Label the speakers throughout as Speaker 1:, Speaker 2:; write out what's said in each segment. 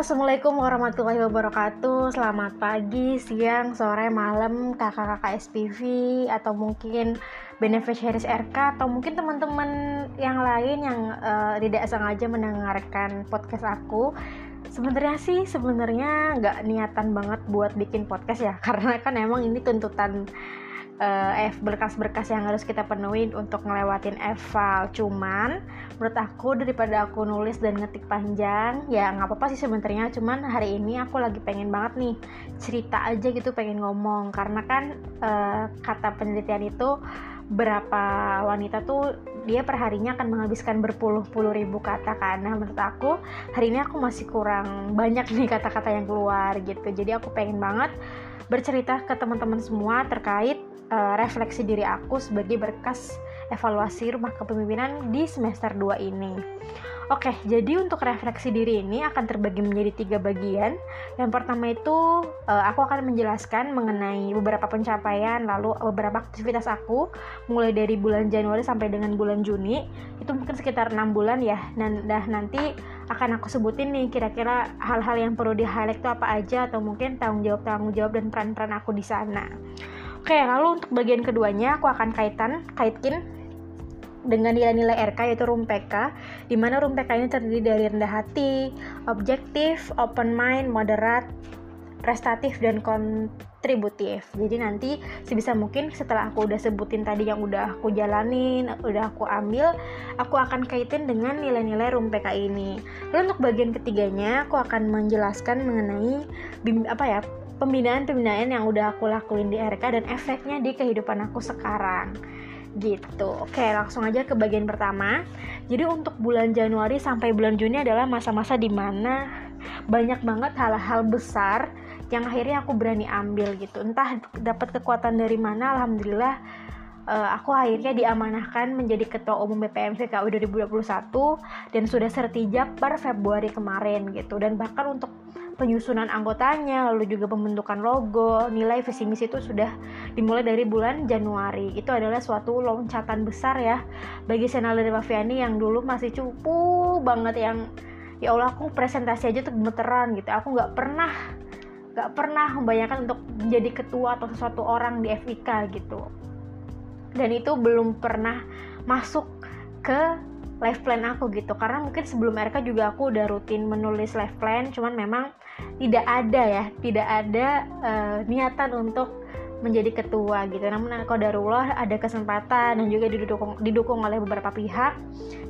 Speaker 1: assalamualaikum warahmatullahi wabarakatuh. Selamat pagi, siang, sore, malam, kakak-kakak SPV atau mungkin beneficiaries RK atau mungkin teman-teman yang lain yang uh, tidak sengaja mendengarkan podcast aku. Sebenarnya sih sebenarnya nggak niatan banget buat bikin podcast ya, karena kan emang ini tuntutan uh, berkas-berkas yang harus kita penuhi untuk ngelewatin eval cuman menurut aku daripada aku nulis dan ngetik panjang ya nggak apa-apa sih sebenarnya. Cuman hari ini aku lagi pengen banget nih cerita aja gitu pengen ngomong. Karena kan uh, kata penelitian itu berapa wanita tuh dia perharinya akan menghabiskan berpuluh-puluh ribu kata nah menurut aku hari ini aku masih kurang banyak nih kata-kata yang keluar gitu. Jadi aku pengen banget bercerita ke teman-teman semua terkait uh, refleksi diri aku sebagai berkas evaluasi rumah kepemimpinan di semester 2 ini. Oke, jadi untuk refleksi diri ini akan terbagi menjadi tiga bagian. Yang pertama itu uh, aku akan menjelaskan mengenai beberapa pencapaian, lalu beberapa aktivitas aku mulai dari bulan Januari sampai dengan bulan Juni. Itu mungkin sekitar enam bulan ya. Dan dah nanti akan aku sebutin nih kira-kira hal-hal yang perlu di highlight itu apa aja atau mungkin tanggung jawab tanggung jawab dan peran-peran aku di sana. Oke, lalu untuk bagian keduanya aku akan kaitan, kaitkin dengan nilai-nilai RK yaitu room PK di mana room PK ini terdiri dari rendah hati, objektif, open mind, moderat, prestatif dan kontributif. Jadi nanti sebisa mungkin setelah aku udah sebutin tadi yang udah aku jalanin, udah aku ambil, aku akan kaitin dengan nilai-nilai room PK ini. Lalu untuk bagian ketiganya, aku akan menjelaskan mengenai apa ya pembinaan-pembinaan yang udah aku lakuin di RK dan efeknya di kehidupan aku sekarang gitu. Oke, langsung aja ke bagian pertama. Jadi untuk bulan Januari sampai bulan Juni adalah masa-masa di mana banyak banget hal-hal besar yang akhirnya aku berani ambil gitu. Entah dapat kekuatan dari mana, alhamdulillah uh, aku akhirnya diamanahkan menjadi ketua umum BPM VKU 2021 dan sudah sertijab per Februari kemarin gitu. Dan bahkan untuk penyusunan anggotanya, lalu juga pembentukan logo, nilai visi misi itu sudah dimulai dari bulan Januari. Itu adalah suatu loncatan besar ya bagi Senal dari Mafiani yang dulu masih cupu banget yang ya Allah aku presentasi aja tuh gemeteran gitu. Aku nggak pernah nggak pernah membayangkan untuk menjadi ketua atau sesuatu orang di FIK gitu. Dan itu belum pernah masuk ke life plan aku gitu karena mungkin sebelum RK juga aku udah rutin menulis life plan cuman memang tidak ada ya tidak ada uh, niatan untuk menjadi ketua gitu. Namun kalau darullah ada kesempatan dan juga didukung didukung oleh beberapa pihak.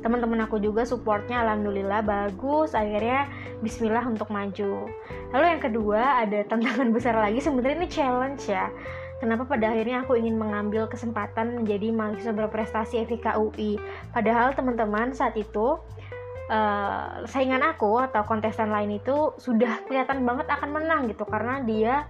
Speaker 1: Teman-teman aku juga supportnya alhamdulillah bagus. Akhirnya Bismillah untuk maju. Lalu yang kedua ada tantangan besar lagi. Sebenarnya ini challenge ya. Kenapa pada akhirnya aku ingin mengambil kesempatan menjadi mahasiswa berprestasi FIK UI. Padahal teman-teman saat itu uh, saingan aku atau kontestan lain itu sudah kelihatan banget akan menang gitu karena dia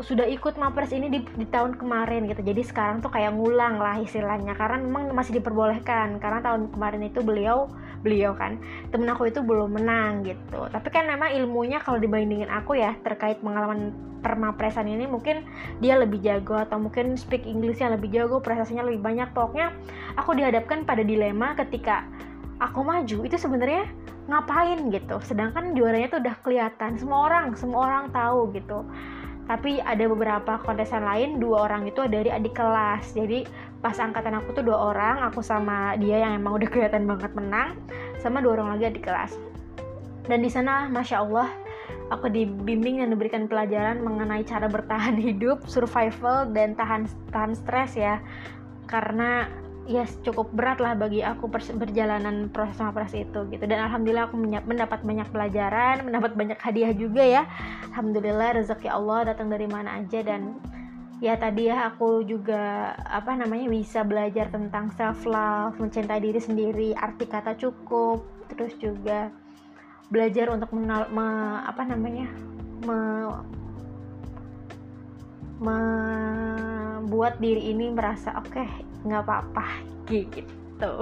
Speaker 1: sudah ikut mapres ini di, di tahun kemarin gitu. Jadi sekarang tuh kayak ngulang lah istilahnya karena memang masih diperbolehkan. Karena tahun kemarin itu beliau beliau kan temen aku itu belum menang gitu. Tapi kan memang ilmunya kalau dibandingin aku ya terkait pengalaman permapresan ini mungkin dia lebih jago atau mungkin speak Englishnya lebih jago prestasinya lebih banyak. Pokoknya aku dihadapkan pada dilema ketika aku maju itu sebenarnya ngapain gitu. Sedangkan juaranya tuh udah kelihatan semua orang semua orang tahu gitu. Tapi ada beberapa kontesan lain dua orang itu dari adik kelas. Jadi pas angkatan aku tuh dua orang aku sama dia yang emang udah kelihatan banget menang sama dua orang lagi adik kelas. Dan di sana masya Allah aku dibimbing dan diberikan pelajaran mengenai cara bertahan hidup survival dan tahan tahan stres ya. Karena ya cukup berat lah bagi aku perjalanan proses sama proses itu gitu. Dan alhamdulillah aku mendapat banyak pelajaran mendapat banyak hadiah juga ya. Alhamdulillah rezeki Allah datang dari mana aja dan ya tadi ya aku juga apa namanya bisa belajar tentang self love mencintai diri sendiri arti kata cukup terus juga belajar untuk mengal me, apa namanya me, membuat diri ini merasa oke okay, nggak apa-apa. Gitu.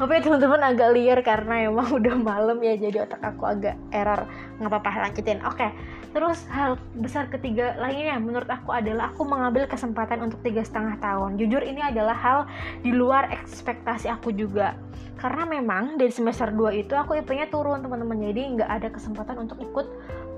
Speaker 1: Tapi teman-teman agak liar karena emang udah malam ya jadi otak aku agak error. Nggak apa-apa lanjutin. Oke terus hal besar ketiga lainnya menurut aku adalah aku mengambil kesempatan untuk tiga setengah tahun. Jujur ini adalah hal di luar ekspektasi aku juga. Karena memang dari semester 2 itu aku IP-nya turun teman-teman. Jadi nggak ada kesempatan untuk ikut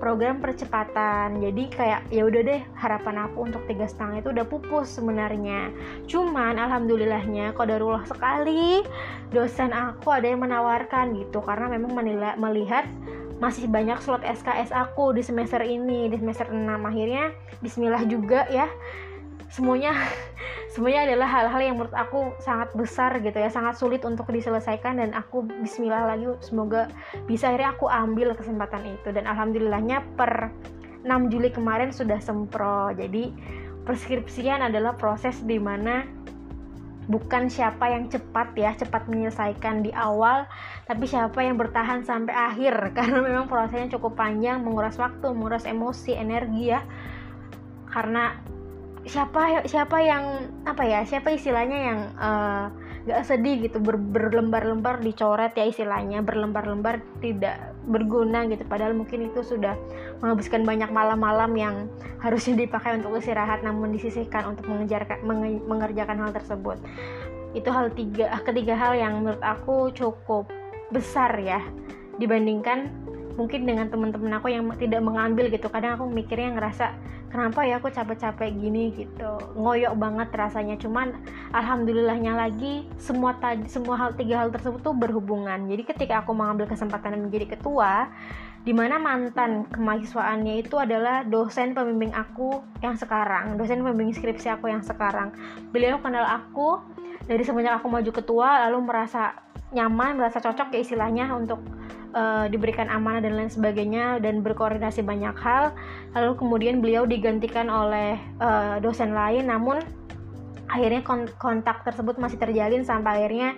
Speaker 1: program percepatan. Jadi kayak ya udah deh harapan aku untuk tiga setengah itu udah pupus sebenarnya. Cuman alhamdulillahnya kodarullah sekali dosen aku ada yang menawarkan gitu. Karena memang menilai, melihat masih banyak slot SKS aku di semester ini di semester 6 akhirnya bismillah juga ya semuanya semuanya adalah hal-hal yang menurut aku sangat besar gitu ya sangat sulit untuk diselesaikan dan aku Bismillah lagi semoga bisa akhirnya aku ambil kesempatan itu. Dan alhamdulillahnya per 6 Juli kemarin sudah sempro. Jadi preskripsian adalah proses di mana bukan siapa yang cepat ya cepat menyelesaikan di awal tapi siapa yang bertahan sampai akhir. Karena memang prosesnya cukup panjang menguras waktu menguras emosi energi ya. Karena siapa siapa yang apa ya siapa istilahnya yang uh, eh, gak sedih gitu ber, berlembar-lembar dicoret ya istilahnya berlembar-lembar tidak berguna gitu. Padahal mungkin itu sudah menghabiskan banyak malam-malam yang harusnya dipakai untuk istirahat namun disisihkan untuk mengejarkan menge, mengerjakan hal tersebut. Itu hal tiga ketiga hal yang menurut aku cukup besar ya dibandingkan mungkin dengan teman-teman aku yang tidak mengambil gitu. Kadang aku mikirnya ngerasa kenapa ya aku capek-capek gini? gitu. Ngoyok banget rasanya. Cuman alhamdulillahnya lagi semua tadi semua hal tiga hal tersebut tuh berhubungan. Jadi ketika aku mengambil kesempatan menjadi ketua di mana mantan kemahasiswaannya itu adalah dosen pembimbing aku yang sekarang, dosen pembimbing skripsi aku yang sekarang. Beliau kenal aku dari semenjak aku maju ketua, lalu merasa nyaman, merasa cocok ya istilahnya untuk uh, diberikan amanah dan lain sebagainya dan berkoordinasi banyak hal. Lalu kemudian beliau digantikan oleh uh, dosen lain. Namun akhirnya kontak tersebut masih terjalin sampai akhirnya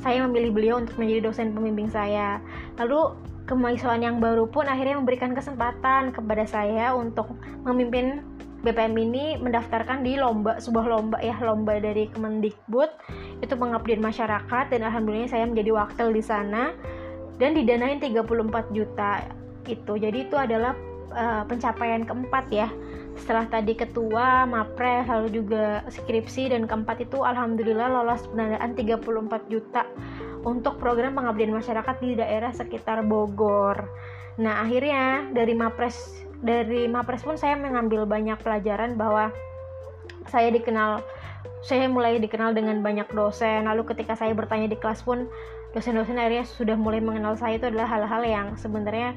Speaker 1: saya memilih beliau untuk menjadi dosen pembimbing saya. Lalu kemahasiswaan yang baru pun akhirnya memberikan kesempatan kepada saya untuk memimpin BPM ini mendaftarkan di lomba sebuah lomba ya lomba dari Kemendikbud. Itu pengabdian masyarakat dan alhamdulillah saya menjadi wakil di sana dan didanain 34 juta itu jadi itu adalah uh, pencapaian keempat ya setelah tadi ketua, mapres, lalu juga skripsi dan keempat itu alhamdulillah lolos pendanaan 34 juta untuk program pengabdian masyarakat di daerah sekitar Bogor. Nah, akhirnya dari mapres dari mapres pun saya mengambil banyak pelajaran bahwa saya dikenal saya mulai dikenal dengan banyak dosen. Lalu ketika saya bertanya di kelas pun dosen-dosen akhirnya sudah mulai mengenal saya itu adalah hal-hal yang sebenarnya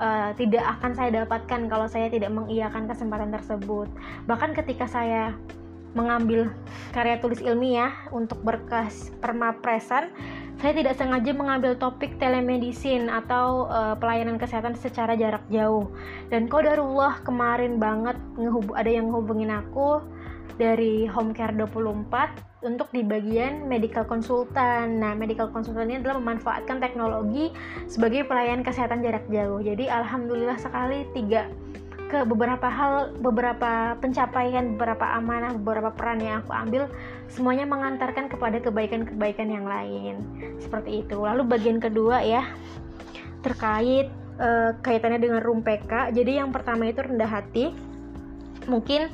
Speaker 1: uh, tidak akan saya dapatkan kalau saya tidak mengiyakan kesempatan tersebut. Bahkan ketika saya mengambil karya tulis ilmiah untuk berkas permapresan, saya tidak sengaja mengambil topik telemedicine atau uh, pelayanan kesehatan secara jarak jauh. Dan kodarullah kemarin banget ada yang ngehubungin aku dari Home Care 24 untuk di bagian medical consultant. Nah, medical consultant ini adalah memanfaatkan teknologi sebagai pelayanan kesehatan jarak jauh. Jadi alhamdulillah sekali tiga ke beberapa hal, beberapa pencapaian, beberapa amanah, beberapa peran yang aku ambil semuanya mengantarkan kepada kebaikan-kebaikan yang lain. Seperti itu. Lalu bagian kedua ya terkait uh, kaitannya dengan PK. Jadi yang pertama itu rendah hati. Mungkin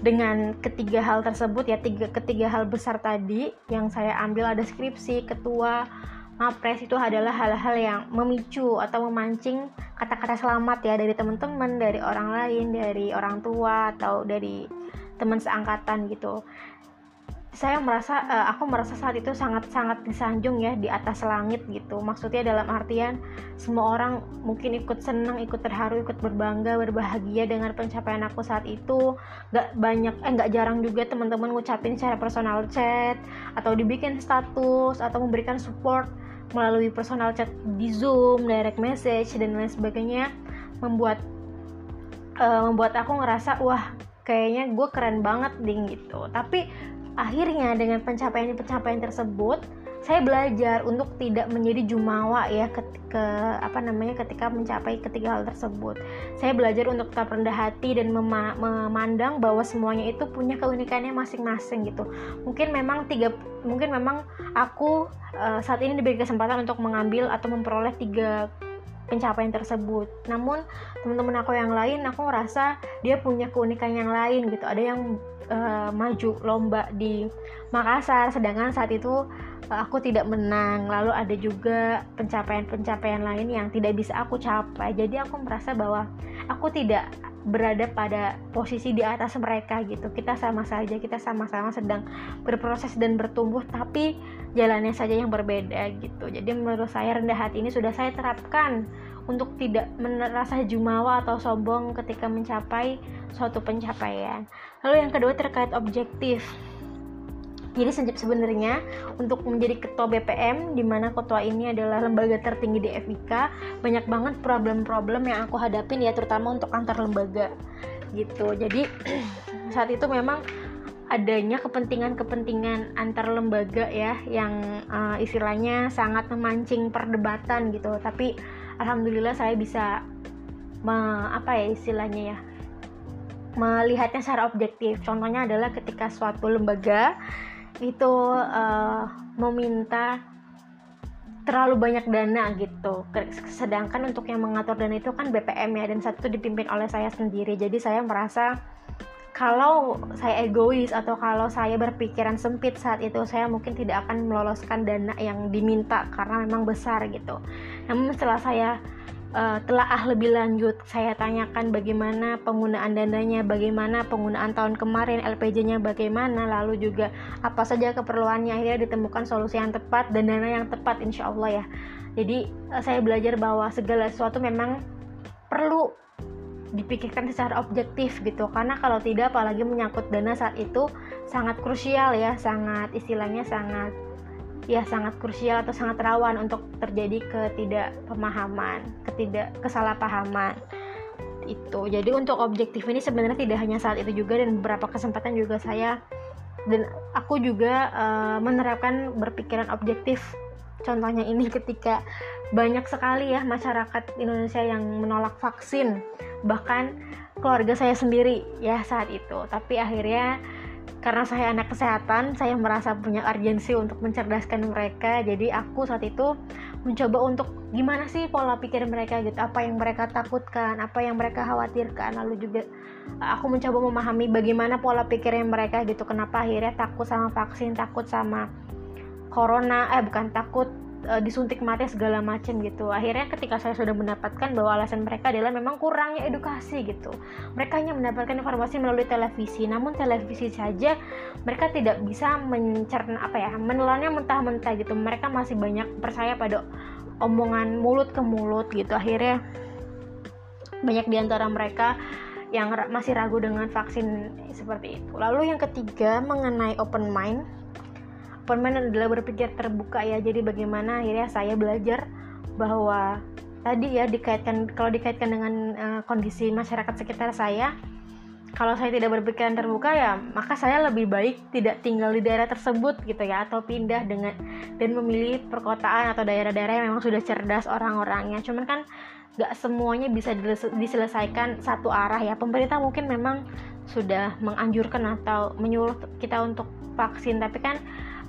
Speaker 1: dengan ketiga hal tersebut ya tiga ketiga hal besar tadi yang saya ambil ada skripsi ketua mapres itu adalah hal-hal yang memicu atau memancing kata-kata selamat ya dari teman-teman dari orang lain dari orang tua atau dari teman seangkatan gitu saya merasa uh, aku merasa saat itu sangat-sangat disanjung ya di atas langit gitu. Maksudnya dalam artian semua orang mungkin ikut senang ikut terharu ikut berbangga berbahagia dengan pencapaian aku saat itu. Gak banyak eh gak jarang juga teman-teman ngucapin secara personal chat atau dibikin status atau memberikan support melalui personal chat di zoom direct message dan lain sebagainya membuat uh, membuat aku ngerasa wah kayaknya gue keren banget ding gitu. Tapi akhirnya dengan pencapaian-pencapaian tersebut saya belajar untuk tidak menjadi jumawa ya ketika apa namanya ketika mencapai ketiga hal tersebut. Saya belajar untuk tetap rendah hati dan mema memandang bahwa semuanya itu punya keunikannya masing-masing gitu. Mungkin memang tiga mungkin memang aku uh, saat ini diberi kesempatan untuk mengambil atau memperoleh tiga pencapaian tersebut namun teman-teman aku yang lain aku ngerasa dia punya keunikan yang lain gitu ada yang uh, maju lomba di Makassar. Sedangkan saat itu uh, aku tidak menang. Lalu ada juga pencapaian-pencapaian lain yang tidak bisa aku capai. Jadi aku merasa bahwa aku tidak berada pada posisi di atas mereka gitu. Kita sama saja kita sama-sama sedang berproses dan bertumbuh tapi jalannya saja yang berbeda gitu. Jadi menurut saya rendah hati ini sudah saya terapkan untuk tidak merasa jumawa atau sombong ketika mencapai suatu pencapaian. Lalu yang kedua terkait objektif jadi sebenarnya untuk menjadi ketua BPM di mana ketua ini adalah lembaga tertinggi di FIK, banyak banget problem-problem yang aku hadapin ya terutama untuk antar lembaga gitu. Jadi saat itu memang adanya kepentingan-kepentingan antar lembaga ya yang uh, istilahnya sangat memancing perdebatan gitu. Tapi alhamdulillah saya bisa me, apa ya istilahnya ya melihatnya secara objektif. Contohnya adalah ketika suatu lembaga itu uh, meminta terlalu banyak dana gitu. Sedangkan untuk yang mengatur dana itu kan BPM ya dan satu dipimpin oleh saya sendiri. Jadi saya merasa kalau saya egois atau kalau saya berpikiran sempit saat itu saya mungkin tidak akan meloloskan dana yang diminta karena memang besar gitu. Namun setelah saya uh, telaah lebih lanjut saya tanyakan bagaimana penggunaan dananya bagaimana penggunaan tahun kemarin LPJ-nya bagaimana lalu juga apa saja keperluannya. Akhirnya ditemukan solusi yang tepat dan dana yang tepat insya Allah ya. Jadi uh, saya belajar bahwa segala sesuatu memang perlu dipikirkan secara objektif gitu. Karena kalau tidak apalagi menyangkut dana saat itu sangat krusial ya sangat istilahnya sangat ya sangat krusial atau sangat rawan untuk terjadi ketidakpemahaman, ketidak kesalahpahaman itu. Jadi untuk objektif ini sebenarnya tidak hanya saat itu juga dan beberapa kesempatan juga saya dan aku juga uh, menerapkan berpikiran objektif. Contohnya ini ketika banyak sekali ya masyarakat Indonesia yang menolak vaksin, bahkan keluarga saya sendiri ya saat itu. Tapi akhirnya karena saya anak kesehatan saya merasa punya urgensi untuk mencerdaskan mereka. Jadi aku saat itu mencoba untuk gimana sih pola pikir mereka gitu? Apa yang mereka takutkan? Apa yang mereka khawatirkan? Lalu juga aku mencoba memahami bagaimana pola pikirnya mereka gitu. Kenapa akhirnya takut sama vaksin takut sama corona eh bukan takut uh, disuntik mati segala macam gitu. Akhirnya ketika saya sudah mendapatkan bahwa alasan mereka adalah memang kurangnya edukasi gitu. Mereka hanya mendapatkan informasi melalui televisi. Namun televisi saja mereka tidak bisa mencerna apa ya menelannya mentah-mentah gitu. Mereka masih banyak percaya pada omongan mulut ke mulut gitu. Akhirnya banyak di antara mereka yang masih ragu dengan vaksin seperti itu. Lalu yang ketiga mengenai open mind Permen adalah berpikir terbuka ya. Jadi bagaimana akhirnya saya belajar bahwa tadi ya dikaitkan kalau dikaitkan dengan uh, kondisi masyarakat sekitar saya kalau saya tidak berpikiran terbuka ya maka saya lebih baik tidak tinggal di daerah tersebut gitu ya atau pindah dengan dan memilih perkotaan atau daerah-daerah yang memang sudah cerdas orang-orangnya. Cuman kan nggak semuanya bisa diselesaikan satu arah ya. Pemerintah mungkin memang sudah menganjurkan atau menyuruh kita untuk vaksin tapi kan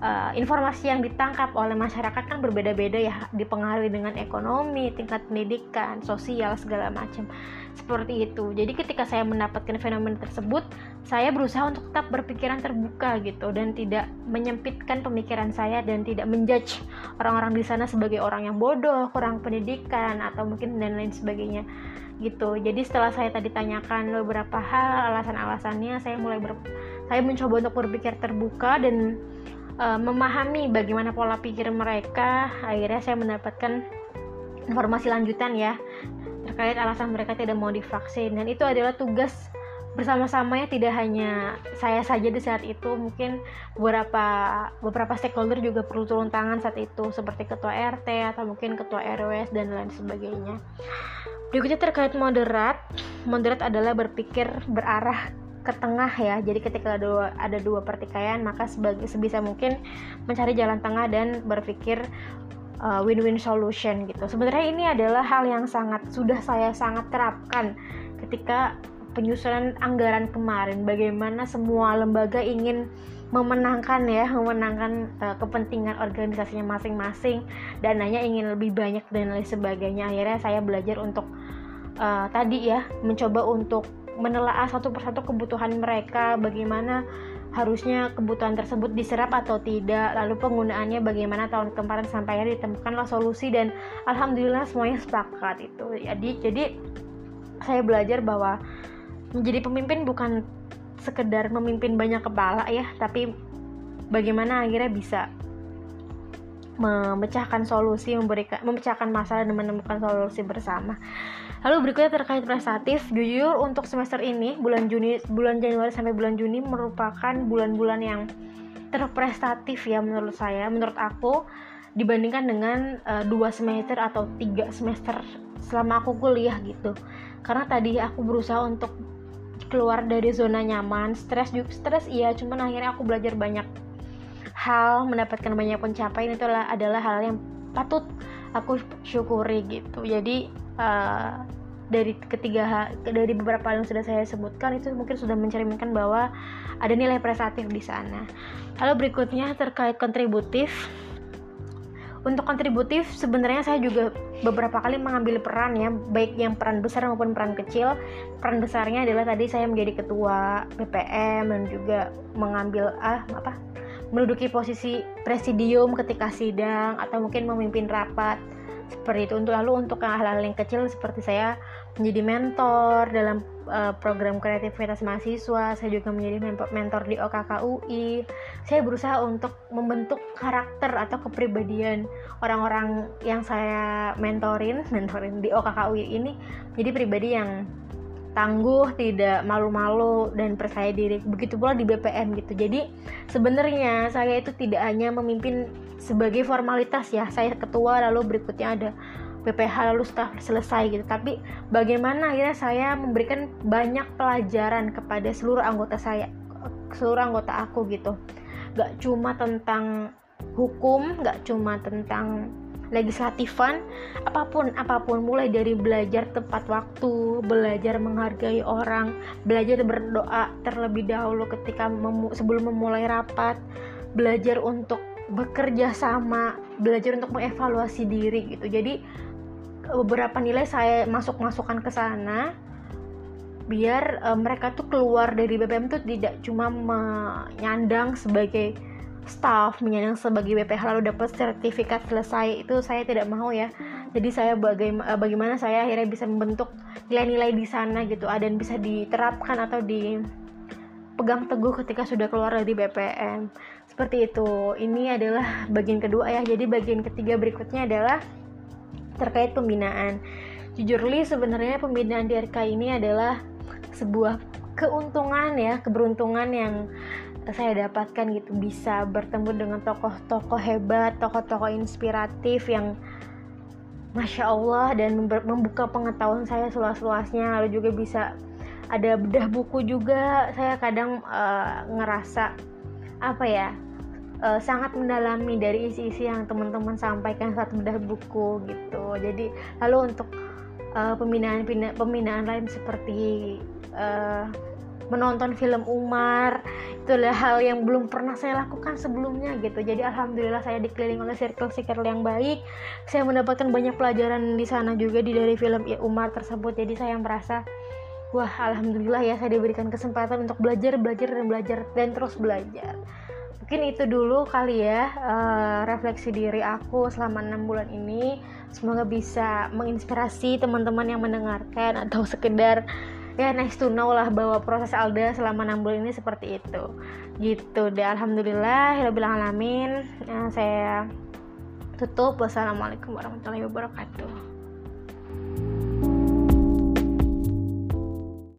Speaker 1: uh, informasi yang ditangkap oleh masyarakat kan berbeda-beda ya dipengaruhi dengan ekonomi tingkat pendidikan sosial segala macam. Seperti itu. Jadi ketika saya mendapatkan fenomena tersebut saya berusaha untuk tetap berpikiran terbuka gitu dan tidak menyempitkan pemikiran saya dan tidak menjudge orang-orang di sana sebagai orang yang bodoh kurang pendidikan atau mungkin dan lain sebagainya gitu. Jadi setelah saya tadi tanyakan beberapa hal alasan-alasannya saya mulai ber saya mencoba untuk berpikir terbuka dan uh, memahami bagaimana pola pikir mereka. Akhirnya saya mendapatkan informasi lanjutan ya terkait alasan mereka tidak mau divaksin. Dan itu adalah tugas bersama-samanya tidak hanya saya saja di saat itu. Mungkin beberapa beberapa stakeholder juga perlu turun tangan saat itu seperti ketua RT atau mungkin ketua RW dan lain sebagainya. Berikutnya terkait moderat. Moderat adalah berpikir berarah ke tengah ya. Jadi ketika ada dua, ada dua pertikaian maka sebagai sebisa mungkin mencari jalan tengah dan berpikir uh, win-win solution gitu. Sebenarnya ini adalah hal yang sangat sudah saya sangat terapkan ketika penyusunan anggaran kemarin. Bagaimana semua lembaga ingin memenangkan ya memenangkan uh, kepentingan organisasinya masing-masing dan hanya ingin lebih banyak dan lain sebagainya. Akhirnya saya belajar untuk uh, tadi ya mencoba untuk menelaah satu persatu kebutuhan mereka bagaimana harusnya kebutuhan tersebut diserap atau tidak lalu penggunaannya bagaimana tahun kemarin sampai akhirnya ditemukanlah solusi dan alhamdulillah semuanya sepakat itu. Jadi jadi saya belajar bahwa menjadi pemimpin bukan sekedar memimpin banyak kepala ya tapi bagaimana akhirnya bisa memecahkan solusi memberikan memecahkan masalah dan menemukan solusi bersama lalu berikutnya terkait prestatif jujur untuk semester ini bulan Juni bulan Januari sampai bulan Juni merupakan bulan-bulan yang terprestatif ya menurut saya menurut aku dibandingkan dengan uh, dua semester atau tiga semester selama aku kuliah gitu. Karena tadi aku berusaha untuk keluar dari zona nyaman stres juga stres iya cuman akhirnya aku belajar banyak hal mendapatkan banyak pencapaian itu adalah hal yang patut aku syukuri gitu. Jadi uh, dari ketiga dari beberapa yang sudah saya sebutkan itu mungkin sudah mencerminkan bahwa ada nilai prestatif di sana. Lalu berikutnya terkait kontributif. Untuk kontributif sebenarnya saya juga beberapa kali mengambil peran ya baik yang peran besar maupun peran kecil. Peran besarnya adalah tadi saya menjadi ketua BPM dan juga mengambil ah apa menduduki posisi presidium ketika sidang atau mungkin memimpin rapat seperti itu untuk lalu untuk hal-hal yang kecil seperti saya menjadi mentor dalam uh, program kreativitas mahasiswa saya juga menjadi mentor di OKKUI saya berusaha untuk membentuk karakter atau kepribadian orang-orang yang saya mentorin mentorin di OKKUI ini jadi pribadi yang tangguh, tidak malu-malu dan percaya diri. Begitu pula di BPM gitu. Jadi sebenarnya saya itu tidak hanya memimpin sebagai formalitas ya. Saya ketua lalu berikutnya ada PPH lalu setelah selesai gitu. Tapi bagaimana akhirnya saya memberikan banyak pelajaran kepada seluruh anggota saya, seluruh anggota aku gitu. Gak cuma tentang hukum, gak cuma tentang legislatifan apa pun apa pun mulai dari belajar tepat waktu belajar menghargai orang belajar berdoa terlebih dahulu ketika memu sebelum memulai rapat belajar untuk bekerja sama belajar untuk mengevaluasi diri gitu. Jadi beberapa nilai saya masuk masukkan ke sana biar uh, mereka tuh keluar dari BPM tuh tidak cuma menyandang sebagai staff menyandang sebagai BPH lalu dapat sertifikat selesai itu saya tidak mau ya. Jadi saya bagaimana, eh, bagaimana saya akhirnya bisa membentuk nilai-nilai di sana gitu ah, dan bisa diterapkan atau dipegang teguh ketika sudah keluar dari BPM seperti itu. Ini adalah bagian kedua ya. Jadi bagian ketiga berikutnya adalah terkait pembinaan. Jujur li sebenarnya pembinaan di RK ini adalah sebuah keuntungan ya keberuntungan yang saya dapatkan gitu. Bisa bertemu dengan tokoh-tokoh hebat, tokoh-tokoh inspiratif yang masya Allah dan membuka pengetahuan saya seluas-luasnya. Lalu juga bisa ada bedah buku juga. Saya kadang uh, ngerasa apa ya uh, sangat mendalami dari isi-isi yang teman-teman sampaikan saat bedah buku gitu. Jadi lalu untuk uh, pembinaan pembinaan lain seperti uh, menonton film Umar itu adalah hal yang belum pernah saya lakukan sebelumnya gitu. Jadi alhamdulillah saya dikelilingi oleh circle-circle yang baik. Saya mendapatkan banyak pelajaran di sana juga di dari film Umar tersebut. Jadi saya merasa wah alhamdulillah ya saya diberikan kesempatan untuk belajar belajar dan belajar dan terus belajar mungkin itu dulu kali ya uh, refleksi diri aku selama enam bulan ini. Semoga bisa menginspirasi teman-teman yang mendengarkan atau sekedar ya nice to know lah bahwa proses Alda selama 6 bulan ini seperti itu. Gitu deh Alhamdulillah alamin. Ya, saya tutup. Wassalamualaikum warahmatullahi wabarakatuh